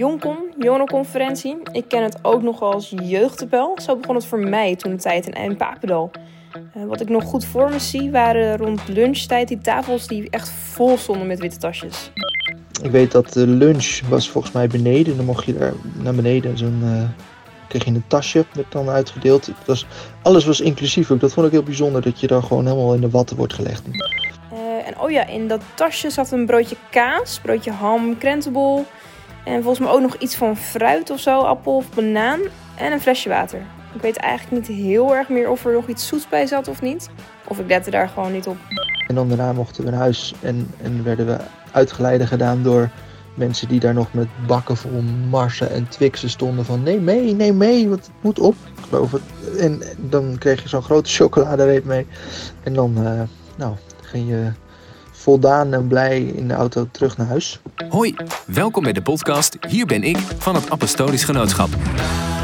Jongcon, Jongelconferentie. Ik ken het ook nog als jeugdtabel. Zo begon het voor mij toen de tijd in Papendal. Uh, wat ik nog goed voor me zie, waren rond lunchtijd die tafels die echt vol stonden met witte tasjes. Ik weet dat de lunch was volgens mij beneden. Dan mocht je daar naar beneden zo'n... Uh, kreeg je een tasje, werd dan uitgedeeld. Was, alles was inclusief ook. Dat vond ik heel bijzonder, dat je daar gewoon helemaal in de watten wordt gelegd. Uh, en oh ja, in dat tasje zat een broodje kaas, broodje ham, krentenbol... En volgens mij ook nog iets van fruit of zo, appel of banaan. En een flesje water. Ik weet eigenlijk niet heel erg meer of er nog iets zoets bij zat of niet. Of ik lette daar gewoon niet op. En dan daarna mochten we naar huis en, en werden we uitgeleiden gedaan door mensen die daar nog met bakken vol marsen en twixen stonden van neem mee, neem mee, want het moet op, geloof ik. En dan kreeg je zo'n grote chocoladereep mee. En dan, uh, nou, ging je voldaan en blij in de auto terug naar huis. Hoi, welkom bij de podcast Hier ben ik van het Apostolisch Genootschap.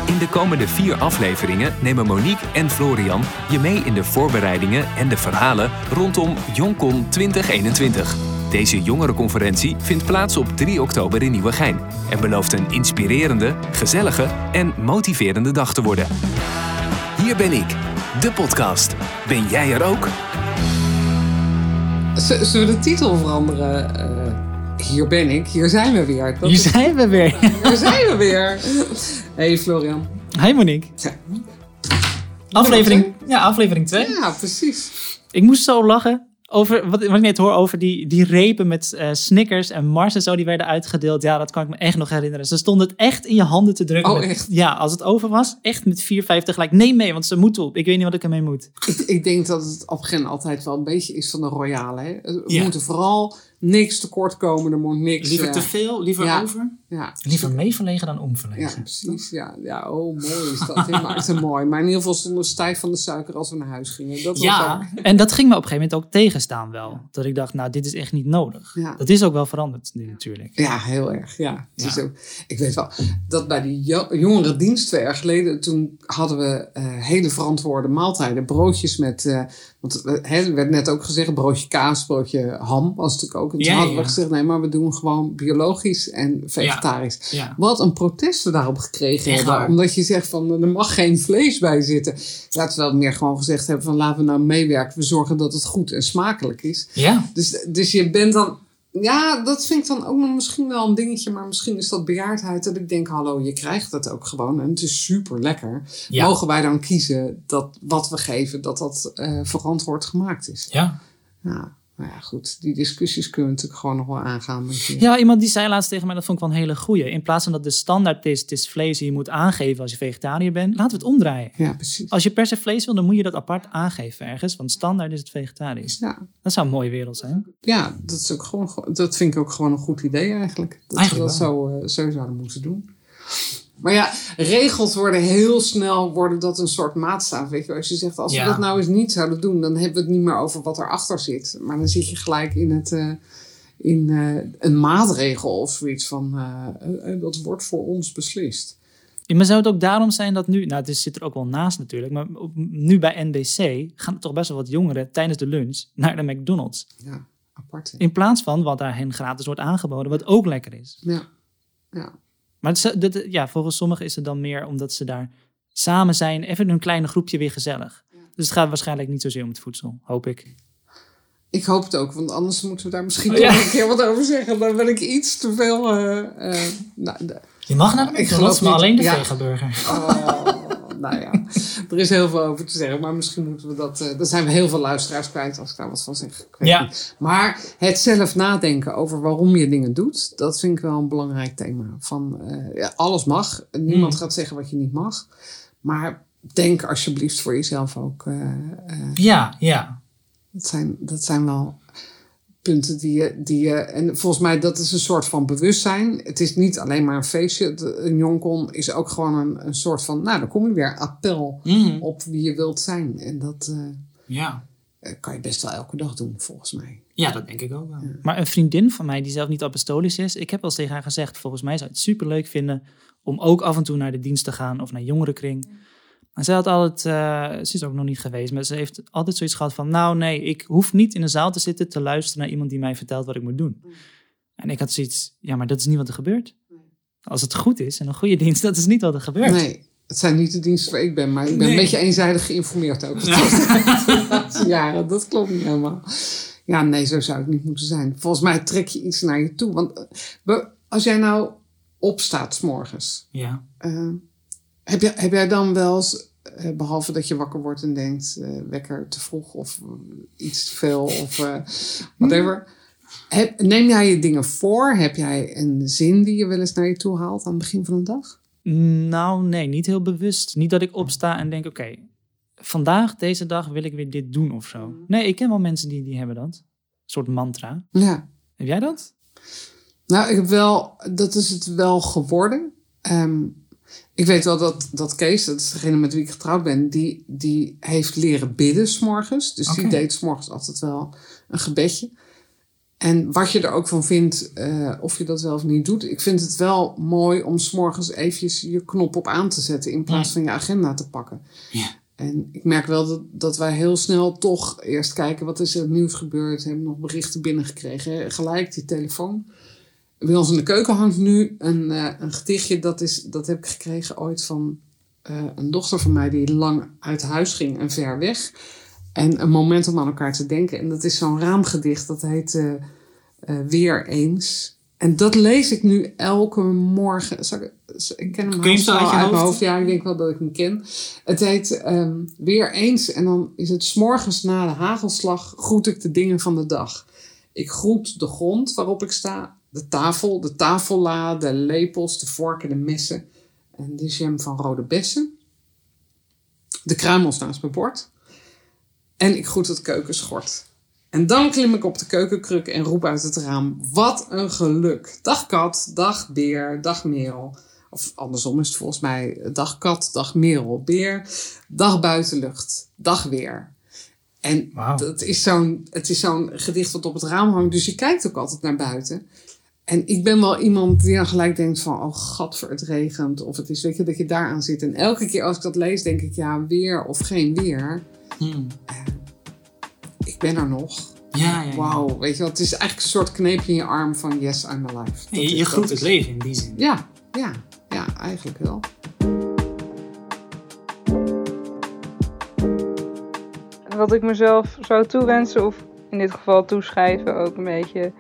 In de komende vier afleveringen nemen Monique en Florian je mee in de voorbereidingen en de verhalen rondom Jongcon 2021. Deze jongerenconferentie vindt plaats op 3 oktober in Nieuwegein en belooft een inspirerende, gezellige en motiverende dag te worden. Hier ben ik, de podcast. Ben jij er ook? Zullen we de titel veranderen? Uh, hier ben ik, hier zijn we weer. Dat hier zijn we weer. Hier zijn we weer. Hey Florian. Hi Monique. Ja. Aflevering, ja, aflevering 2. Ja, precies. Ik moest zo lachen over, wat, wat ik net hoor over die, die repen met uh, Snickers en Mars en zo, die werden uitgedeeld. Ja, dat kan ik me echt nog herinneren. Ze stonden het echt in je handen te drukken. Oh, echt? Ja, als het over was, echt met 4, 5 tegelijk. Neem mee, want ze moeten op. Ik weet niet wat ik ermee moet. Ik, ik denk dat het op altijd wel een beetje is van de royale. Hè? We moeten vooral niks tekort komen. Er moet niks... Liever te veel, liever over? Ja. Liever meeverlegen dan omverlegen. Ja, precies. Ja, ja oh, mooi is dat. Maakt het mooi. Maar in ieder geval stonden we stijf van de suiker als we naar huis gingen. Dat ja, en dat ging me op een gegeven moment ook tegenstaan wel. Dat ik dacht, nou, dit is echt niet nodig. Ja. Dat is ook wel veranderd nu natuurlijk. Ja, heel erg. Ja. Het Is ook, ik weet wel, dat bij die jongere dienst twee jaar geleden, toen hadden we uh, hele verantwoorde maaltijden. Broodjes met, uh, want er werd net ook gezegd, broodje kaas, broodje ham was natuurlijk ook. En toen hadden we gezegd, nee, maar we doen gewoon biologisch en vegetarisch. Wat een protest we daarop gekregen hebben. Omdat je zegt van, er mag geen vlees bij zitten. Laten we wel meer gewoon gezegd hebben van, laten we nou meewerken. We zorgen dat het goed en smakelijk is. Ja. Dus, dus je bent dan ja, dat vind ik dan ook nog misschien wel een dingetje. Maar misschien is dat bejaardheid dat ik denk, hallo, je krijgt het ook gewoon. En het is super lekker. Mogen wij dan kiezen dat wat we geven, dat dat uh, verantwoord gemaakt is? Ja. Ja. Nou ja, goed, die discussies kunnen we natuurlijk gewoon nog wel aangaan. Ja, iemand die zei laatst tegen mij, dat vond ik wel een hele goeie. In plaats van dat de standaard is, het is vlees die je moet aangeven als je vegetariër bent, laten we het omdraaien. Ja, precies. Als je per se vlees wil, dan moet je dat apart aangeven ergens, want standaard is het vegetarisch. Ja. Dat zou een mooie wereld zijn. Ja, dat, is ook gewoon, dat vind ik ook gewoon een goed idee eigenlijk. Dat eigenlijk we dat zo, uh, zo zouden moeten doen. Maar ja, regels worden heel snel worden dat een soort maatstaaf. Weet je, als je zegt, als we dat nou eens niet zouden doen, dan hebben we het niet meer over wat erachter zit. Maar dan zit je gelijk in, het, uh, in uh, een maatregel of zoiets van, uh, dat wordt voor ons beslist. Ja, maar zou het ook daarom zijn dat nu, nou het zit er ook wel naast natuurlijk, maar nu bij NBC gaan toch best wel wat jongeren tijdens de lunch naar de McDonald's. Ja, apart. In plaats van wat daar hen gratis wordt aangeboden, wat ook lekker is. Ja, ja. Maar het, ja, volgens sommigen is het dan meer omdat ze daar samen zijn, even een kleine groepje weer gezellig. Dus het gaat waarschijnlijk niet zozeer om het voedsel, hoop ik. Ik hoop het ook, want anders moeten we daar misschien oh, nog een keer wat over zeggen. Dan ben ik iets te veel. Uh, nou, je mag naar de McDonald's, maar alleen de ja. vegaburger. Oh nou ja, er is heel veel over te zeggen. Maar misschien moeten we dat. Uh, dan zijn we heel veel luisteraars kwijt als ik daar wat van zeg. Ja. Maar het zelf nadenken over waarom je dingen doet, dat vind ik wel een belangrijk thema. Van uh, ja, alles mag. Niemand hmm. gaat zeggen wat je niet mag. Maar denk alsjeblieft voor jezelf ook. Uh, ja, ja. Dat zijn, dat zijn wel punten die je, die je. En volgens mij, dat is een soort van bewustzijn. Het is niet alleen maar een feestje. Een jongkon is ook gewoon een, een soort van. Nou, dan kom je weer appel mhm. op wie je wilt zijn. En dat. Uh, ja. Eh, kan je best wel elke dag doen, volgens mij. Ja, dat denk ik ook wel. Maar een vriendin van mij, die zelf niet apostolisch is, ik heb wel eens tegen haar gezegd: volgens mij zou het super leuk vinden om ook af en toe naar de dienst te gaan of naar jongerenkring. Maar ze had altijd, uh, ze is ook nog niet geweest, maar ze heeft altijd zoiets gehad van, nou nee, ik hoef niet in een zaal te zitten te luisteren naar iemand die mij vertelt wat ik moet doen. En ik had zoiets, ja, maar dat is niet wat er gebeurt. Als het goed is en een goede dienst, dat is niet wat er gebeurt. Nee, het zijn niet de diensten waar ik ben, maar ik ben Nee. een beetje eenzijdig geïnformeerd ook. de laatste jaren, dat klopt niet helemaal. Ja, nee, zo zou het niet moeten zijn. Volgens mij trek je iets naar je toe. Want eh, we- als jij nou opstaat 's morgens, Ja. eh, heb, jij, heb jij dan wel eens, eh, behalve dat je wakker wordt en denkt, eh, wekker te vroeg of eh, iets te veel of eh, whatever. Heb, neem jij je dingen voor? Heb jij een zin die je wel eens naar je toe haalt aan het begin van de dag? Nou, nee, niet heel bewust. Niet dat ik opsta en denk, oké, vandaag, deze dag wil ik weer dit doen of zo. Nee, ik ken wel mensen die, die hebben dat. Een soort mantra. Ja. Heb jij dat? Nou, ik heb wel, dat is het wel geworden. Ehm, ik weet wel dat, dat Kees, dat is degene met wie ik getrouwd ben, die, die heeft leren bidden s'morgens. Dus die deed s'morgens altijd wel een gebedje. En wat je er ook van vindt, eh, of je dat wel of niet doet. Ik vind het wel mooi om s'morgens eventjes je knop op aan te zetten in plaats Ja. van je agenda te pakken. Ja. En ik merk wel dat, dat wij heel snel toch eerst kijken wat is er nieuws gebeurd. Hebben we nog berichten binnengekregen. Gelijk die telefoon. Bij ons in de keuken hangt nu een, eh, een gedichtje. Dat, is, dat heb ik gekregen ooit van eh, een dochter van mij die lang uit huis ging en ver weg. En een moment om aan elkaar te denken. En dat is zo'n raamgedicht. Dat heet eh, Weer eens. En dat lees ik nu elke morgen. Ik, ik ken hem wel uit je uit mijn hoofd? Ja, ik denk wel dat ik hem ken. Het heet ehm, Weer eens. En dan is het 's morgens na de hagelslag groet ik de dingen van de dag. Ik groet de grond waarop ik sta. De tafel, de tafella, de lepels, de vorken, de messen. En de jam van rode bessen. De kruimels naast mijn bord. En ik groet het keukenschort. En dan klim ik op de keukenkruk en roep uit het raam: Wat een geluk! Dag kat, dag beer, dag merel. Of andersom is het volgens mij: Dag kat, dag merel, beer. Dag buitenlucht, dag weer. En dat is zo'n, het is zo'n gedicht wat op het raam hangt, dus je kijkt ook altijd naar buiten. En ik ben wel iemand die dan gelijk denkt van, oh gadver, het regent. Of het is, weet je, dat je daaraan zit. En elke keer als ik dat lees, denk ik, ja, weer of geen weer. Hmm. Ik ben er nog. Ja, ja, ja. Wauw, weet je wel, het is eigenlijk een soort kneepje in je arm van, yes, I'm alive. Dat Je, je groet het leven in die zin. Ja, ja, ja, eigenlijk wel. Wat ik mezelf zou toewensen, of in dit geval toeschrijven ook een beetje,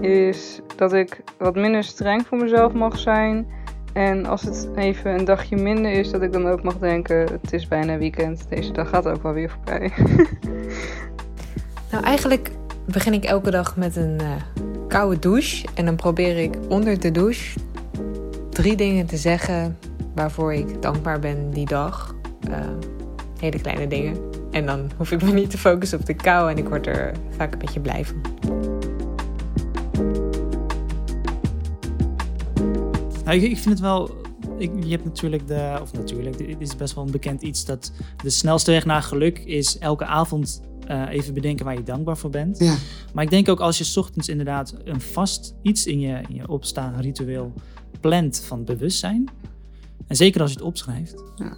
is dat ik wat minder streng voor mezelf mag zijn. En als het even een dagje minder is, dat ik dan ook mag denken: het is bijna weekend, deze dag gaat ook wel weer voorbij. Nou, eigenlijk begin ik elke dag met een eh, koude douche. En dan probeer ik onder de douche drie dingen te zeggen waarvoor ik dankbaar ben die dag. Eh, hele kleine dingen. En dan hoef ik me niet te focussen op de kou en ik word er vaak een beetje blij van. Nou, ik, ik vind het wel. Ik, je hebt natuurlijk de. Of natuurlijk, dit is best wel een bekend iets. Dat de snelste weg naar geluk is elke avond eh, even bedenken waar je dankbaar voor bent. Ja, Maar ik denk ook als je 's ochtends inderdaad een vast iets in je, in je opstaan ritueel plant van bewustzijn. En zeker als je het opschrijft. ja.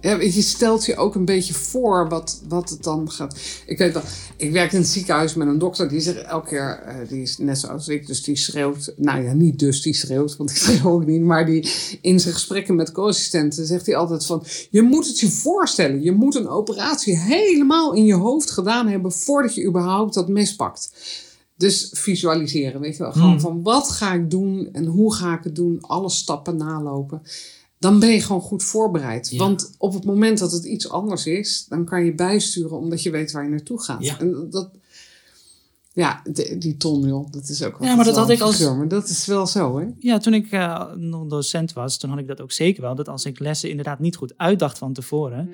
Ja, je stelt je ook een beetje voor wat, wat het dan gaat. Ik weet wel, ik werk in het ziekenhuis met een dokter die zegt elke keer, eh, die is net zoals ik, dus die schreeuwt. Nou ja, niet dus die schreeuwt, want ik schreeuw ook niet. Maar die in zijn gesprekken met co-assistenten zegt hij altijd van: Je moet het je voorstellen. Je moet een operatie helemaal in je hoofd gedaan hebben voordat je überhaupt dat mes pakt. Dus visualiseren, weet je wel. Gewoon Hmm. van wat ga ik doen en hoe ga ik het doen, alle stappen nalopen. Dan ben je gewoon goed voorbereid. Ja. Want op het moment dat het iets anders is, dan kan je bijsturen omdat je weet waar je naartoe gaat. Ja. En dat, ja, de- die ton, joh, dat is ook Ja, maar dat wel had ik als- Maar dat is wel zo, hè? Ja, toen ik eh, nog docent was, toen had ik dat ook zeker wel. Dat als ik lessen inderdaad niet goed uitdacht van tevoren.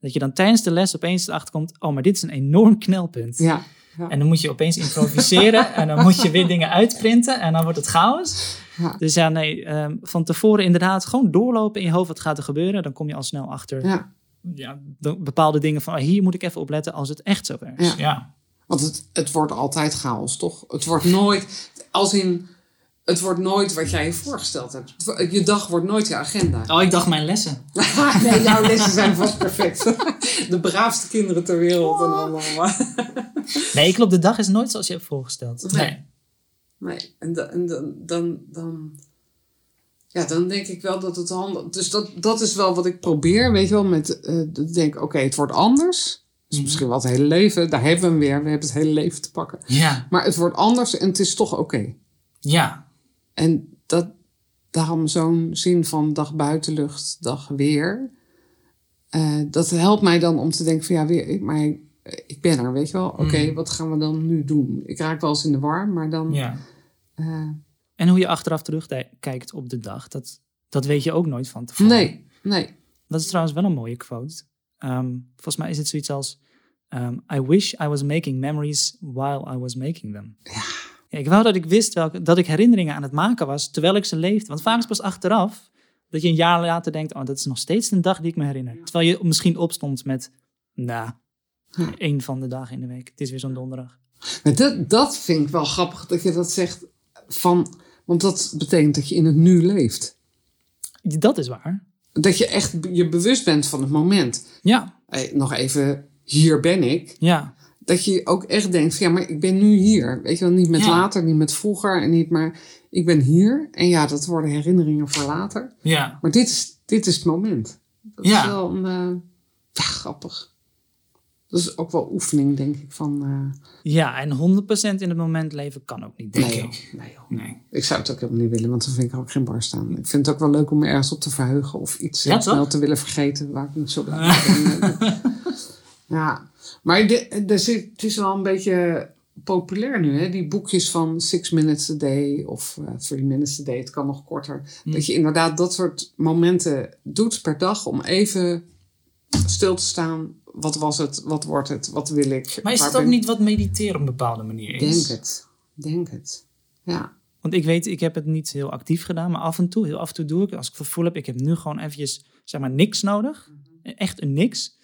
Dat je dan tijdens de les opeens erachter komt. Oh, maar dit is een enorm knelpunt. Ja. En dan moet je opeens improviseren. en dan moet je weer dingen uitprinten. En dan wordt het chaos. Ja. Dus ja, nee, ehm, van tevoren inderdaad gewoon doorlopen in je hoofd. Wat gaat er gebeuren? Dan kom je al snel achter ja. ja, de- bepaalde dingen van. ah, hier moet ik even op letten als het echt zo is. Ja. ja. Want het, het wordt altijd chaos, toch? Het wordt nooit, als in, het wordt nooit wat jij je voorgesteld hebt. Je dag wordt nooit je agenda. Oh, ik dacht mijn lessen. nee, jouw lessen zijn vast perfect. De braafste kinderen ter wereld en allemaal. Nee, klopt. De dag is nooit zoals je hebt voorgesteld. Nee. Nee, en, da- en dan, dan, dan, Ja, dan denk ik wel dat het handig... Dus dat, dat is wel wat ik probeer, weet je wel. Met, ik denk, oké, het wordt anders. Dus misschien wel het hele leven. Daar hebben we hem weer. We hebben het hele leven te pakken. Ja, Maar het wordt anders en het is toch oké. ja, En dat, daarom zo'n zin van dag buitenlucht, dag weer. eh, dat helpt mij dan om te denken van ja, weer, maar ik, ik ben er, weet je wel. Oké, Mm. wat gaan we dan nu doen? Ik raak wel eens in de war, maar dan... ja. eh, En hoe je achteraf terugkijkt op de dag, dat, dat weet je ook nooit van tevoren. nee, nee. Dat is trouwens wel een mooie quote. Ehm, volgens mij is het zoiets als... ehm, I wish I was making memories while I was making them. Ja. ik wou dat ik wist welke, dat ik herinneringen aan het maken was terwijl ik ze leefde. Want vaak is pas achteraf dat je een jaar later denkt... oh, dat is nog steeds een dag die ik me herinner. Terwijl je misschien opstond met... nou, één van de dagen in de week. Het is weer zo'n donderdag. Maar dat, dat vind ik wel grappig dat je dat zegt van... Want dat betekent dat je in het nu leeft. Dat is waar. Dat je echt je bewust bent van het moment. Ja, nog even, hier ben ik. ja, dat je ook echt denkt van ja, maar ik ben nu hier. Weet je wel, niet met Ja. later, niet met vroeger en niet maar ik ben hier. En ja, dat worden herinneringen voor later. ja. Maar dit is, dit is het moment. Dat Ja. is wel een, eh, ja, grappig. Dat is ook wel oefening, denk ik, van... eh, Ja, en 100% in het moment leven kan ook niet, denk nee, ik. nee. Nee. Ik zou het ook helemaal niet willen, want dan vind ik ook geen bar staan. Ik vind het ook wel leuk om me ergens op te verheugen of iets Ja, snel te willen vergeten waar ik niet zo blij ben. ja, maar de, de, het is wel een beetje populair nu, hè? die boekjes van Six Minutes a Day of eh Three Minutes a Day, het kan nog korter. Hm. Dat je inderdaad dat soort momenten doet per dag om even stil te staan. Wat was het? Wat wordt het? Wat wil ik? Maar is het ook ben- niet wat mediteren op een bepaalde manier is? Denk het. Denk het. Ja. Want ik weet, ik heb het niet heel actief gedaan, maar af en toe, heel af en toe doe ik, als ik het gevoel heb, ik heb nu gewoon eventjes, zeg maar, niks nodig. Echt een niks.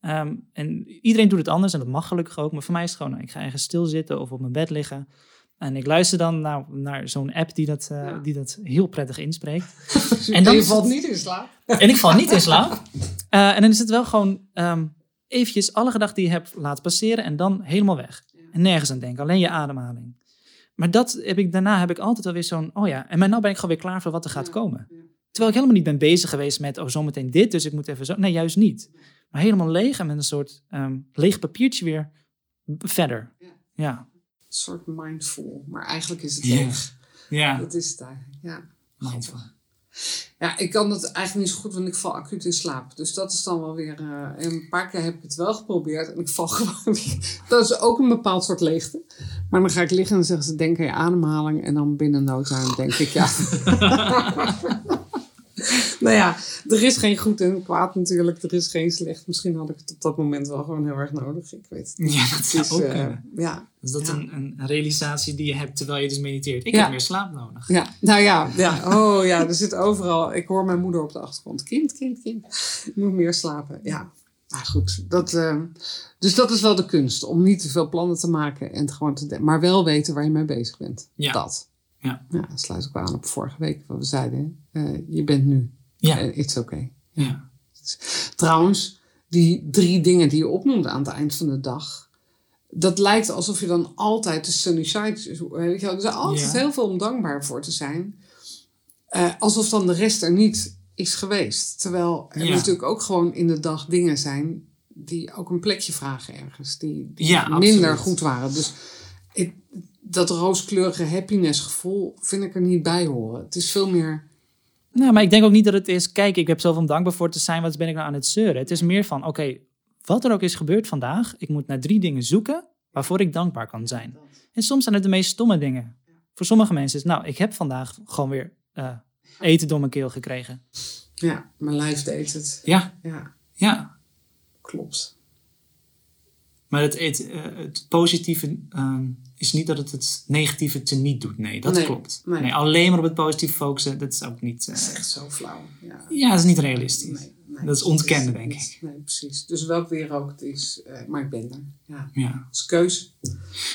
Ehm, en iedereen doet het anders en dat mag gelukkig ook. Maar voor mij is het gewoon, nou, ik ga ergens stilzitten of op mijn bed liggen. En ik luister dan naar, naar zo'n app die dat, eh, die dat heel prettig inspreekt. En dan je valt niet in slaap. En ik val niet in slaap. Eh, en dan is het wel gewoon ehm eventjes alle gedachten die je hebt laten passeren en dan helemaal weg. En nergens aan denken, alleen je ademhaling. Maar dat heb ik, daarna heb ik altijd wel weer zo'n, oh ja, en maar nou ben ik gewoon weer klaar voor wat er gaat komen. Terwijl ik helemaal niet ben bezig geweest met, oh zometeen dit, dus ik moet even zo. Nee, juist niet. Maar helemaal leeg en met een soort ehm, leeg papiertje weer verder. Ja. Een soort mindful. Maar eigenlijk is het Ja. leeg. Ja. Dat is het eigenlijk. Ja. Mindful. Ja, ik kan het eigenlijk niet zo goed, want ik val acuut in slaap. Dus dat is dan wel weer... en een paar keer heb ik het wel geprobeerd en ik val gewoon. Dat is ook een bepaald soort leegte. Maar dan ga ik liggen en zeggen ze, denk aan je ademhaling. En dan binnen no time denk ik, ja... nou ja, er is geen goed en kwaad natuurlijk. Er is geen slecht. Misschien had ik het op dat moment wel gewoon heel erg nodig. Ik weet het niet. Ja, dat is, ook eh, kunnen. ja, Is dat Ja. een, een realisatie die je hebt terwijl je dus mediteert? Ik Ja. heb meer slaap nodig. Ja, nou ja, ja. Oh ja, er zit overal. Ik hoor mijn moeder op de achtergrond. Kind, kind, kind. Ik moet meer slapen. Ja, nou goed. Dat, eh, dus dat is wel de kunst. Om niet te veel plannen te maken. En het gewoon te de- maar wel weten waar je mee bezig bent. Ja. Dat. Ja. Ja, dat sluit ook aan op vorige week. Wat we zeiden. Eh, je bent nu. Ja. En it's okay. ja. Trouwens, die drie dingen die je opnoemde aan het eind van de dag. Dat lijkt alsof je dan altijd de sunny side... Weet je er is altijd Ja. heel veel om dankbaar voor te zijn. Eh, alsof dan de rest er niet is geweest. Terwijl er Ja. natuurlijk ook gewoon in de dag dingen zijn... die ook een plekje vragen ergens. Die, die Ja, minder absoluut. goed waren. Dus ik, dat rooskleurige happiness gevoel vind ik er niet bij horen. Het is veel meer... Nou, maar ik denk ook niet dat het is, kijk, ik heb zoveel om dankbaar voor te zijn, wat ben ik nou aan het zeuren? Het is meer van, oké, wat er ook is gebeurd vandaag, ik moet naar drie dingen zoeken waarvoor ik dankbaar kan zijn. En soms zijn het de meest stomme dingen. Voor sommige mensen is, nou, ik heb vandaag gewoon weer eh, eten door mijn keel gekregen. Ja, mijn lijf deed het. Ja, Ja, ja. klopt. Maar het, het, eh, het positieve ehm, is niet dat het het negatieve teniet doet. Nee, dat Nee, klopt. nee. Nee. alleen maar op het positieve focussen, dat is ook niet... eh, Dat is echt zo flauw. Ja. ja, dat is niet realistisch. Nee, dat is ontkennen, denk ik. Nee, precies. Dus welk weer ook het is, eh, maar ik ben er. Ja. Ja. Dat is keuze.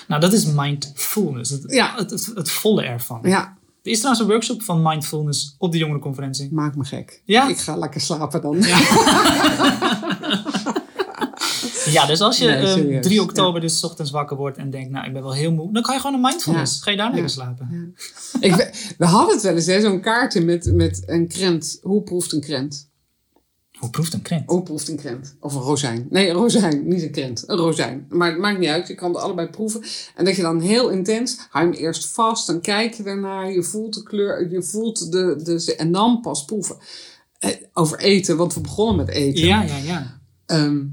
Nou, dat is mindfulness. Het, Ja. het, het, het volle ervan. Ja, Er is trouwens een workshop van mindfulness op de jongerenconferentie. maak me gek. Ja? Ik ga lekker slapen dan. Ja, Ja, dus als je Nee, eh, serieus, 3 oktober dus 's ochtends wakker wordt en denkt, nou ik ben wel heel moe, dan kan je gewoon een mindfulness. Ja. Ga je daar lekker Ja. slapen. Ik, we, hadden het wel eens, hè, zo'n kaartje met, met een krent. Hoe proeft een krent? Hoe proeft een krent? Hoe proeft een krent? Of een rozijn. Nee, een rozijn, niet een krent. Een rozijn. Maar het maakt niet uit, je kan het allebei proeven. En dat je dan heel intens, hou je hem eerst vast, dan kijk je ernaar, je voelt de kleur, je voelt de, de en dan pas proeven. Eh, over eten, want we begonnen met eten. Ja, ja, ja. Ehm,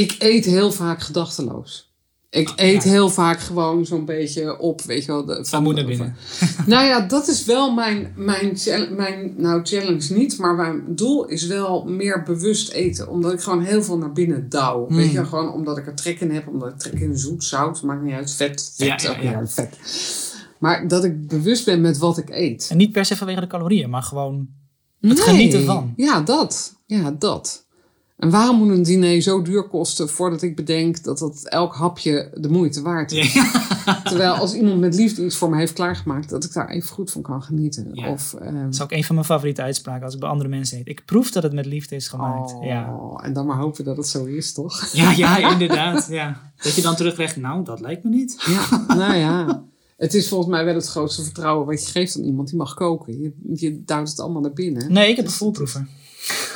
ik eet heel vaak gedachteloos. Ik Ah, eet heel vaak gewoon zo'n beetje op, weet je wel. De, Van moeder binnen. nou ja, dat is wel mijn, mijn, mijn nou, challenge niet, maar mijn doel is wel meer bewust eten. Omdat ik gewoon heel veel naar binnen douw. Hmm. Weet je, gewoon omdat ik er trek in heb, omdat ik trek in zoet, zout, maakt niet uit, vet, vet, Ja, ja, ook ja. ja, vet. Maar dat ik bewust ben met wat ik eet. En niet per se vanwege de calorieën, maar gewoon het genieten van. Ja, dat. Ja, dat. En waarom moet een diner zo duur kosten voordat ik bedenk dat dat elk hapje de moeite waard is? Terwijl als iemand met liefde iets voor me heeft klaargemaakt, dat ik daar even goed van kan genieten. Ja. Of, ehm, Dat is ook een van mijn favoriete uitspraken als ik bij andere mensen eet. Ik proef dat het met liefde is gemaakt. oh, Ja. En dan maar hopen dat het zo is, toch? Ja, ja, inderdaad. Ja. Dat je dan teruglegt, nou, dat lijkt me niet. Ja, nou ja. Het is volgens mij wel het grootste vertrouwen wat je geeft aan iemand die mag koken. Je, je duwt het allemaal naar binnen. Nee, ik heb een voelproever.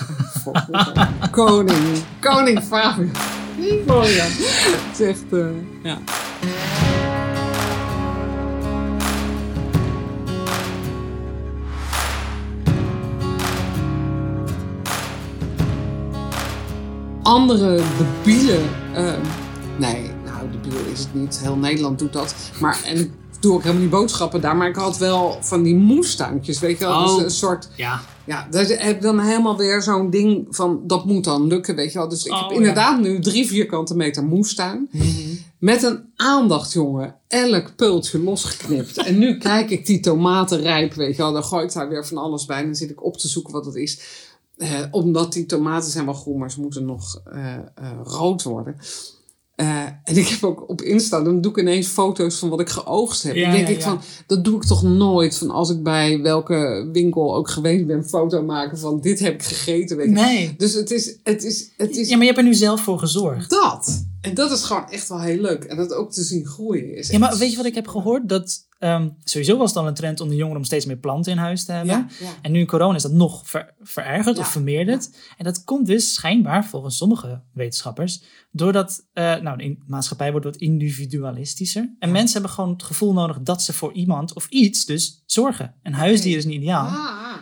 Koning. Koning Fabian. Florian. Het is echt, ja. Andere debiele... eh, nee, nou, debiel is het niet. Heel Nederland doet dat. Maar, en doe ook helemaal niet boodschappen daar. Maar ik had wel van die moestuintjes, weet je wel. Oh. Dus een soort... Ja. Ja, daar heb je dan helemaal weer zo'n ding van dat moet dan lukken, weet je wel. Dus ik Oh, heb ja. inderdaad nu drie vierkante meter moestuin. Met een aandacht, jongen. Elk peultje losgeknipt. en nu kijk ik die tomaten rijp, weet je wel. Dan gooi ik daar weer van alles bij. En dan zit ik op te zoeken wat het is. Eh, omdat die tomaten zijn wel groen, maar ze moeten nog eh, eh, rood worden. Eh, en ik heb ook op Insta, dan doe ik ineens foto's van wat ik geoogst heb. Ja, dan denk ja, ik ja. van, dat doe ik toch nooit. Van als ik bij welke winkel ook geweest ben, foto maken van dit heb ik gegeten. Weet. Nee. Dus het is, het is, het is Ja, maar je hebt er nu zelf voor gezorgd. dat. En dat is gewoon echt wel heel leuk. En dat ook te zien groeien is Ja, maar weet je wat ik heb gehoord? Dat ehm, sowieso was het al een trend onder jongeren om steeds meer planten in huis te hebben. Ja, ja. En nu in corona is dat nog ver- verergerd Ja, of vermeerderd. En dat komt dus schijnbaar, volgens sommige wetenschappers, doordat eh, nou, de maatschappij wordt wat individualistischer. En mensen hebben gewoon het gevoel nodig dat ze voor iemand of iets dus zorgen. Een huisdier is niet ideaal. Ah.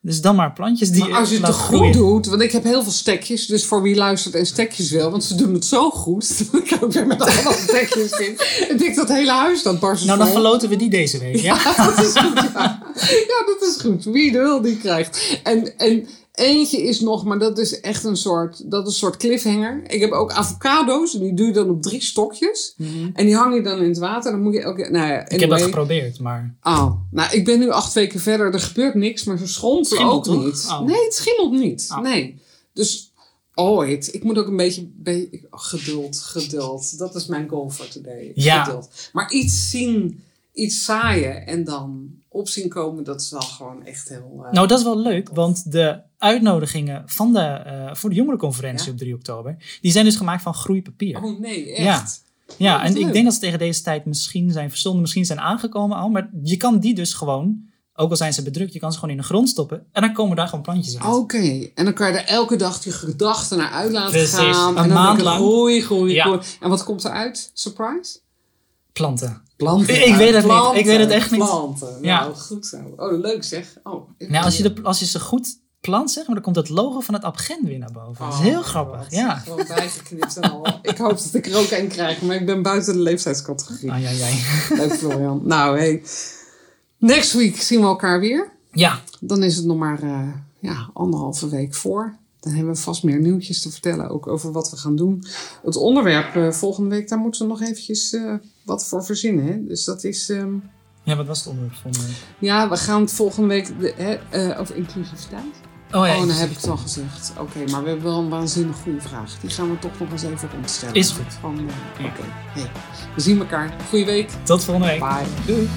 Dus dan maar plantjes die Maar als je het te goed groeien. doet, want ik heb heel veel stekjes, dus voor wie luistert en stekjes wil, want ze doen het zo goed. Dat ik ook weer met allemaal stekjes in. Ik denk dat hele huis dan barst Nou, dan verloten we die deze week. Ja? Ja, dat is goed. Ja. ja, dat is goed. Wie de wil, die krijgt. En, en eentje is nog, maar dat is echt een soort, dat is een soort cliffhanger. Ik heb ook avocado's, die duw je dan op drie stokjes. En die hang je dan in het water. Dan moet je elke, nou ja, Mhm. Ik heb dat geprobeerd, maar... Oh, nou, ik ben nu acht weken verder. Er gebeurt niks, maar ze schommelt Schimmelt ook toch? niet. Oh. Nee, het schimmelt niet. Oh. Nee. Dus ooit. Ik moet ook een beetje... be- geduld, geduld. Dat is mijn goal for today. Ja. Geduld. Maar iets zien, iets zaaien en dan op zien komen, dat is wel gewoon echt heel... eh, Nou, dat is wel leuk, want de uitnodigingen van de, eh, voor de jongerenconferentie Ja? op 3 oktober, die zijn dus gemaakt van groeipapier. Oh nee, echt. Ja. ja, wat en ik denk dat ze tegen deze tijd misschien zijn verzonden, misschien zijn aangekomen al, maar je kan die dus gewoon, ook al zijn ze bedrukt, je kan ze gewoon in de grond stoppen en dan komen daar gewoon plantjes uit. Oké, en dan kan je er elke dag je gedachten naar uit laten Precies, gaan. een en dan maand lang. groei, groei, Ja. groei. En wat komt eruit? Surprise? Planten. Planten. Ik weet het niet. Planten, Ik weet het echt niet. Planten. Ja. Nou, goed zo. Oh, leuk zeg. Oh, Nou, als je, de, als je ze goed plant, zeg maar, dan komt het logo van het Abgen weer naar boven. dat is Oh, heel grappig, wat. ja. Gewoon bijgeknipt en al. ik hoop dat ik er ook een krijg, maar ik ben buiten de leeftijdscategorie. Ai, ai, ai. Leuk Florian. Nou, hey. Next week zien we elkaar weer. Ja, Dan is het nog maar eh, ja, anderhalve week voor. Dan hebben we vast meer nieuwtjes te vertellen, ook over wat we gaan doen. Het onderwerp eh, volgende week, daar moeten we nog eventjes eh, wat voor verzinnen. Hè? Dus dat is... ehm, ja, wat was het onderwerp van? eh? ja, we gaan het volgende week de, hè, over inclusiviteit. Oh ja, oh, dan heb ik het al gezegd. Oké, maar we hebben wel een waanzinnig goede vraag. Die gaan we toch nog eens even rondstellen. Is goed. Van, Ja. Oké, hey, we zien elkaar. Goeie week. Tot volgende week. Bye. Doei.